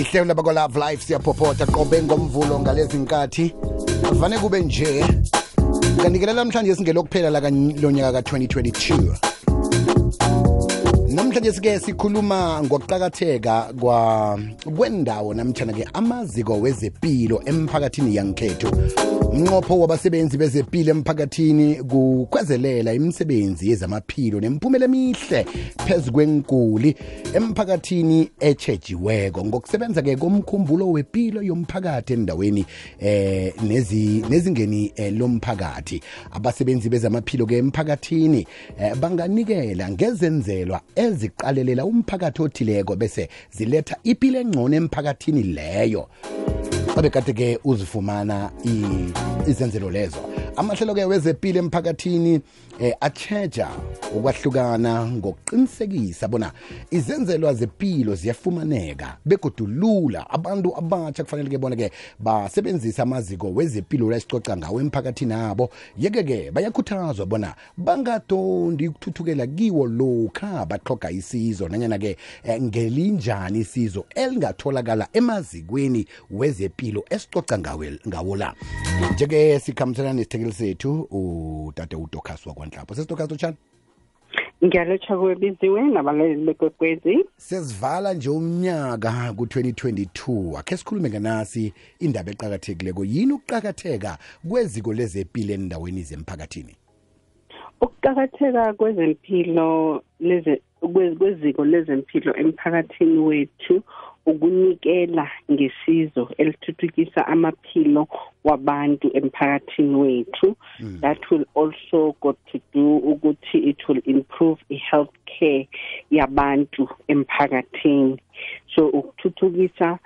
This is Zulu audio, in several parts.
lihlelo labakwa love life siyaphopotha qobe ngomvulo ngalezi nkathi. Vane kube nje kanti-ke namhlanje singelokuphela lonyaka ka-2022 namhlanje sike sikhuluma ngokuqakatheka kwendawo namtshana-ke amaziko wezepilo emphakathini yangikhethu umnqopho wabasebenzi bezempilo emphakathini kukhwezelela imisebenzi yezamaphilo nemiphumela emihle phezu kwenkuli emphakathini echejiweko ngokusebenza-ke komkhumbulo wepilo yomphakathi endaweni eh nezi nezingeni eh, lomphakathi abasebenzi bezamaphilo-ke emphakathini eh, banganikela ngezenzelwa eziqalelela umphakathi othileko bese ziletha ipilo engcono emphakathini leyo. Abekade-ke uzifumana izenzelo lezo amahlelo-ke wezepilo emphakathini eh, acheja ukwahlukana ngokuqinisekisa bona izenzelwa zepilo ziyafumaneka begodulula abantu abatsha kufanele-ke bona-ke basebenzisa amaziko wezepilo lasicoca ngawo emphakathini abo. Yeke-ke bayakhuthazwa bona bangadondi ukuthuthukela kiwo lokha baxhoga isizo nanyana-ke eh, ngelinjani isizo elingatholakala emazikweni wezepilo esicoca ngawo la. Nje-ke sikhambisana sikhambiselana nesithekeli sethu udade udokas wakwanhlapho sesidokas utshani ngiyalotsha kwebiziwe nabalaleli bekwekwezi. Sesivala nje umnyaka ku-2022 akhe sikhulume nganasi indaba eqakathekileko. Yini ukuqakatheka kweziko lezempilo endaweni zemphakathini? Ukuqakatheka kwezempilo kweziko lezempilo emphakathini wethu ukunikela ngesizo elithuthukisa amaphilo wabantu emphakathini wethu mm. that will also got to do ukuthi it will improve i-health care yabantu emphakathini so ukuthuthukisa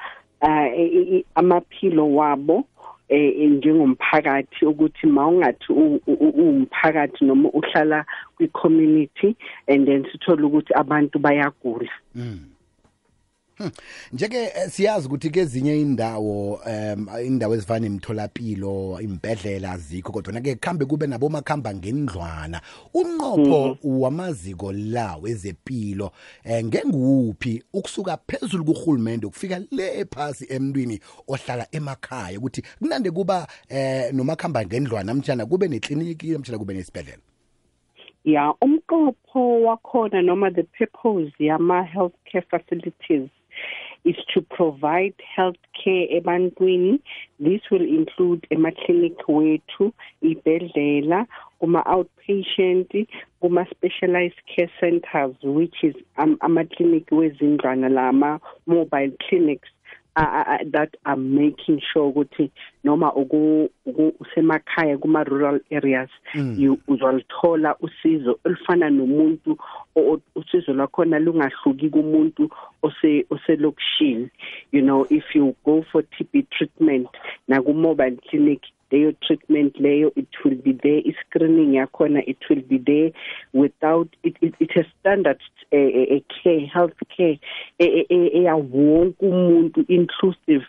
uh, amaphilo wabo eh njengomphakathi ukuthi mawungathi umphakathi noma uhlala kwi community and then sithola ukuthi abantu bayagula mm. Hmm. njeke siyazi ukuthi kezinye indawo um indawo ezifana nemtholapilo imbedlela azikho kodwa ke kuhambe kube nabomakhamba ngendlwana unqopho wamaziko la wezepilo eh, ngenguphi ukusuka phezulu kurhulumente ukufika le phasi emntwini ohlala emakhaya? Ukuthi kunande kuba eh, nomakhamba ngendlwana namtshana kube nekliniki namtshana kube nesibhedlela? Ya umqopho wakhona noma the purpose yama healthcare facilities is to provide health care ebantwini. This will include emaclinic wethu ibhedlela kuma outpatient kuma specialized care centers which is um, ama-clinic wezindlwana lama mobile clinics uh, that are making sure ukuthi noma usemakhaya kuma rural areas mm. you uzolithola usizo olufana nomuntu usizo lwakhona lungahluki kumuntu ose oselokishini. You know if you go for TB treatment na ku mobile clinic leyo treatment leyo it will be there. I-screening yakhona it will be there. Without it, it, it has standard uh, uh, care health care. Eya wonke umuntu inclusive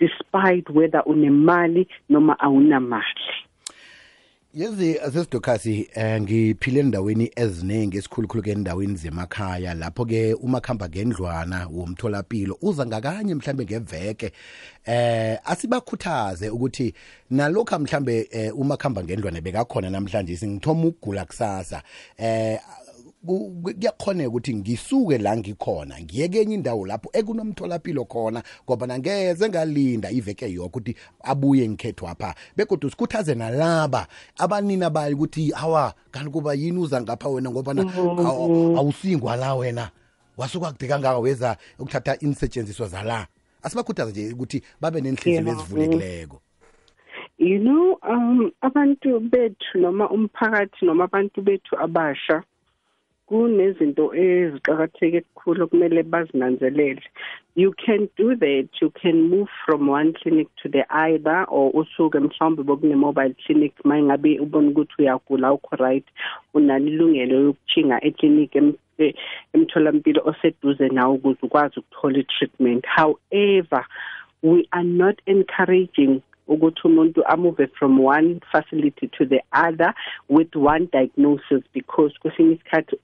despite whether unemali noma awunamali. Yezi asesidokasi eh ngiphile endaweni eziningi esikhulukhulu ke endaweni zemakhaya. Lapho ke umakhamba ngendlwana womtholapilo uza ngakanye mhlambe ngeveke. Eh asibakhuthaze ukuthi nalokho mhlambe eh, umakhamba ngendlwana bekakhona namhlanje singithoma ukugula kusasa. Eh kuyakhoneka ukuthi ngisuke la ngikhona ngiye kenye indawo lapho ekunomtholapilo khona ngoba nangeze ngalinda iveke yonke ukuthi abuye ngikhetho apha begodwa sikhuthaze nalaba abanina bayi ukuthi hawa kanti kuba yini uza ngapha wena ngoba awusingwa la wena? Wasuka kude kangaka weza ukuthatha insetshenziswa zala? Asibakhuthaze nje ukuthi babe nenhliziyo ezivulekileko you know um abantu bethu noma umphakathi noma abantu bethu abasha kunezinto eziqhakatheke kakhulu okumele bazinanzelele. You can do that. You can move from one clinic to the other or usuke mhlawumbe bokune mobile clinic mayingabe ubona ukuthi uyagula ukho right. Unalo ilungelo yokuchinga eclinic emtholampilo oseduze nawe ukuze ukwazi ukuthola i-treatment. However we are not encouraging ukuthi umuntu amove from one facility to the other with one diagnosis because kwesinye isikhathi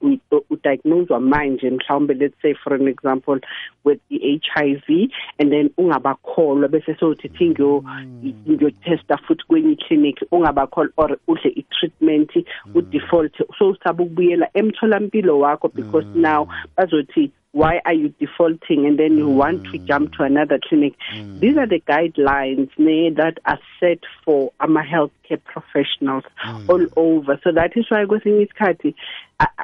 udiagnoswa manje mhlawumbe let's say for an example with the HIV and then ungabakholwa bese sokuthi ngiyo hmm. ngiyo testa futhi kwenye clinic ungabakholwa or udle i treatment u hmm. default. So usaba ukubuyela emtholampilo wakho because hmm. now bazothi why are you defaulting and then you want to jump to another clinic mm. these are the guidelines ne, that are set for ama healthcare professionals mm. all over so that is why i kwesinye isikhathi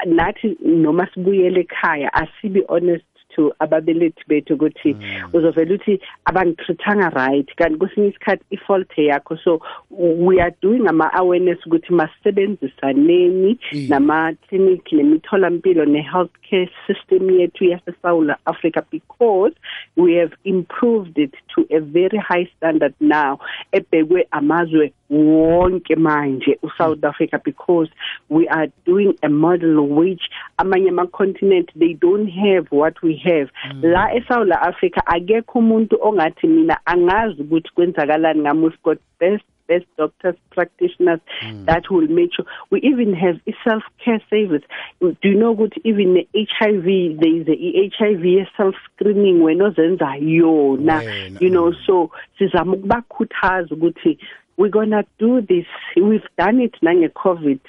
nathi noma sibuyele ekhaya asibe honest to ababelethi bethu ukuthi uzovela uthi abangitreatanga right kanti kwesinye isikhathi ifault yakho. So we are doing ama awareness ukuthi masisebenzisaneni nama clinic nemitholampilo ne healthcare system yethu yaseSouth Africa because we have improved it to a very high standard now ebhekwe amazwe wonke manje uSouth Africa because we are doing a model which amanye ama continent they don't have what we have mm. la eSouth Africa akekho umuntu ongathi mina angazi ukuthi kwenzakalani got best best doctors practitioners mm. that will make sure. We even have a self care service. Do you know ukuthi even the HIV there is a HIV self screening wenozenza yona. You know so sizama ukubakhuthaza ukuthi we're going to do this. We've done it nange covid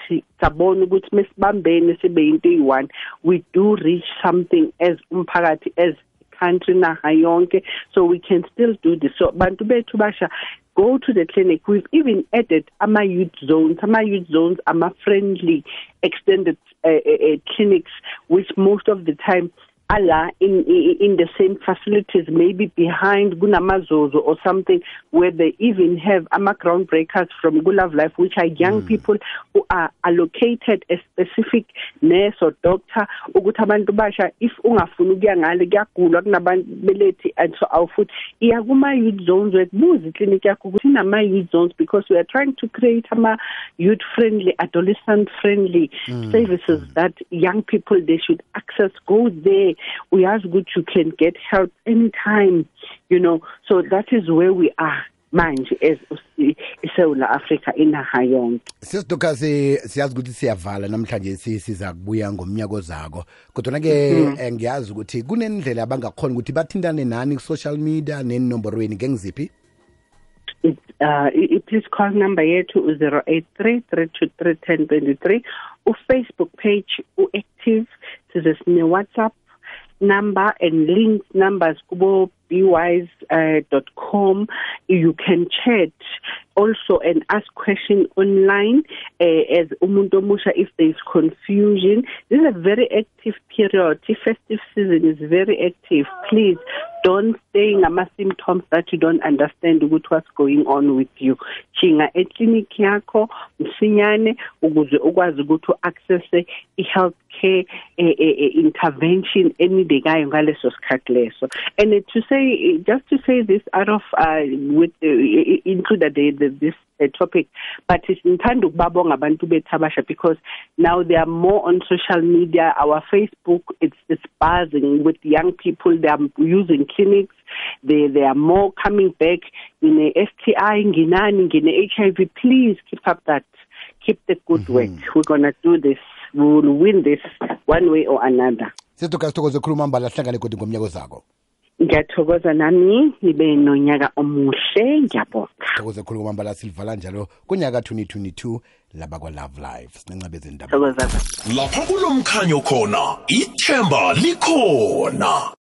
sabona ukuthi mesibambene sibe into eyi1 we do reach something as umphakathi as country naha yonke. So we can still do this. So bantu bethu basha go to the clinic. We've even added ama youth zones. Ama youth zones ama friendly extended uh, uh, clinics which most of the time ala in in the same facilities maybe behind kunamazozo or something where they even have ama groundbreakers from Gulove Life which are young mm. people who are allocated a specific nurse or doctor ukuthi abantu basha if ungafuna ukuya ngale kuyagulwa kunabantu belethi and so awufuthi iya kuma youth zones wekubuza iclinic yakho ukuthi inama youth zones because we are trying to create ama youth friendly adolescent friendly mm. services that young people they should access go there uyazi ukuthi you can get help anytime you know. So that is where we are manje as iSouth Africa inaha yonke Sisidokasi siyazi ukuthi siyavala namhlanje siza kubuya ngomnyaka ozako kodwa ke ngiyazi ukuthi kunendlela abangakhona ukuthi bathintane nani ku social media nenomborweni ngengiziphi? Uh please call number yethu 083 323 1023 u Facebook page u active size sine WhatsApp number and link numbers kubo bwise.com uh, you can chat also and ask question online uh, as umuntu omusha if there is confusion. This is a very active period. The festive season is very active. Please don't stay ngama symptoms that you don't understand ukuthi what's going on with you. Chinga eclinic yakho msinyane ukuze ukwazi ukuthi access i-health care intervention enidekayo ngaleso sikhathi leso. And to say just to say this out of uh, with uh, included the, the, this uh, topic but ngithanda ukubabonga abantu bethu abasha because now they are more on social media. Our facebook it's it's buzzing with young people. They are using clinics. They they are more coming back. In a STI nginani ngine HIV please keep up that keep the good mm -hmm. work. We're going to do this we will win this one way or another. Sithokoze sithokoze khuluma mbala hlangane kodwa ngomnyaka zako ngiyathokoza nami nibe nonyaka omuhle ngiyabonga. Thokoze khulu kwamambala silivala njalo kunyaka 2022 laba kwa-love life sinencabezeni thokoza lapha kulomkhanyo khona ithemba likhona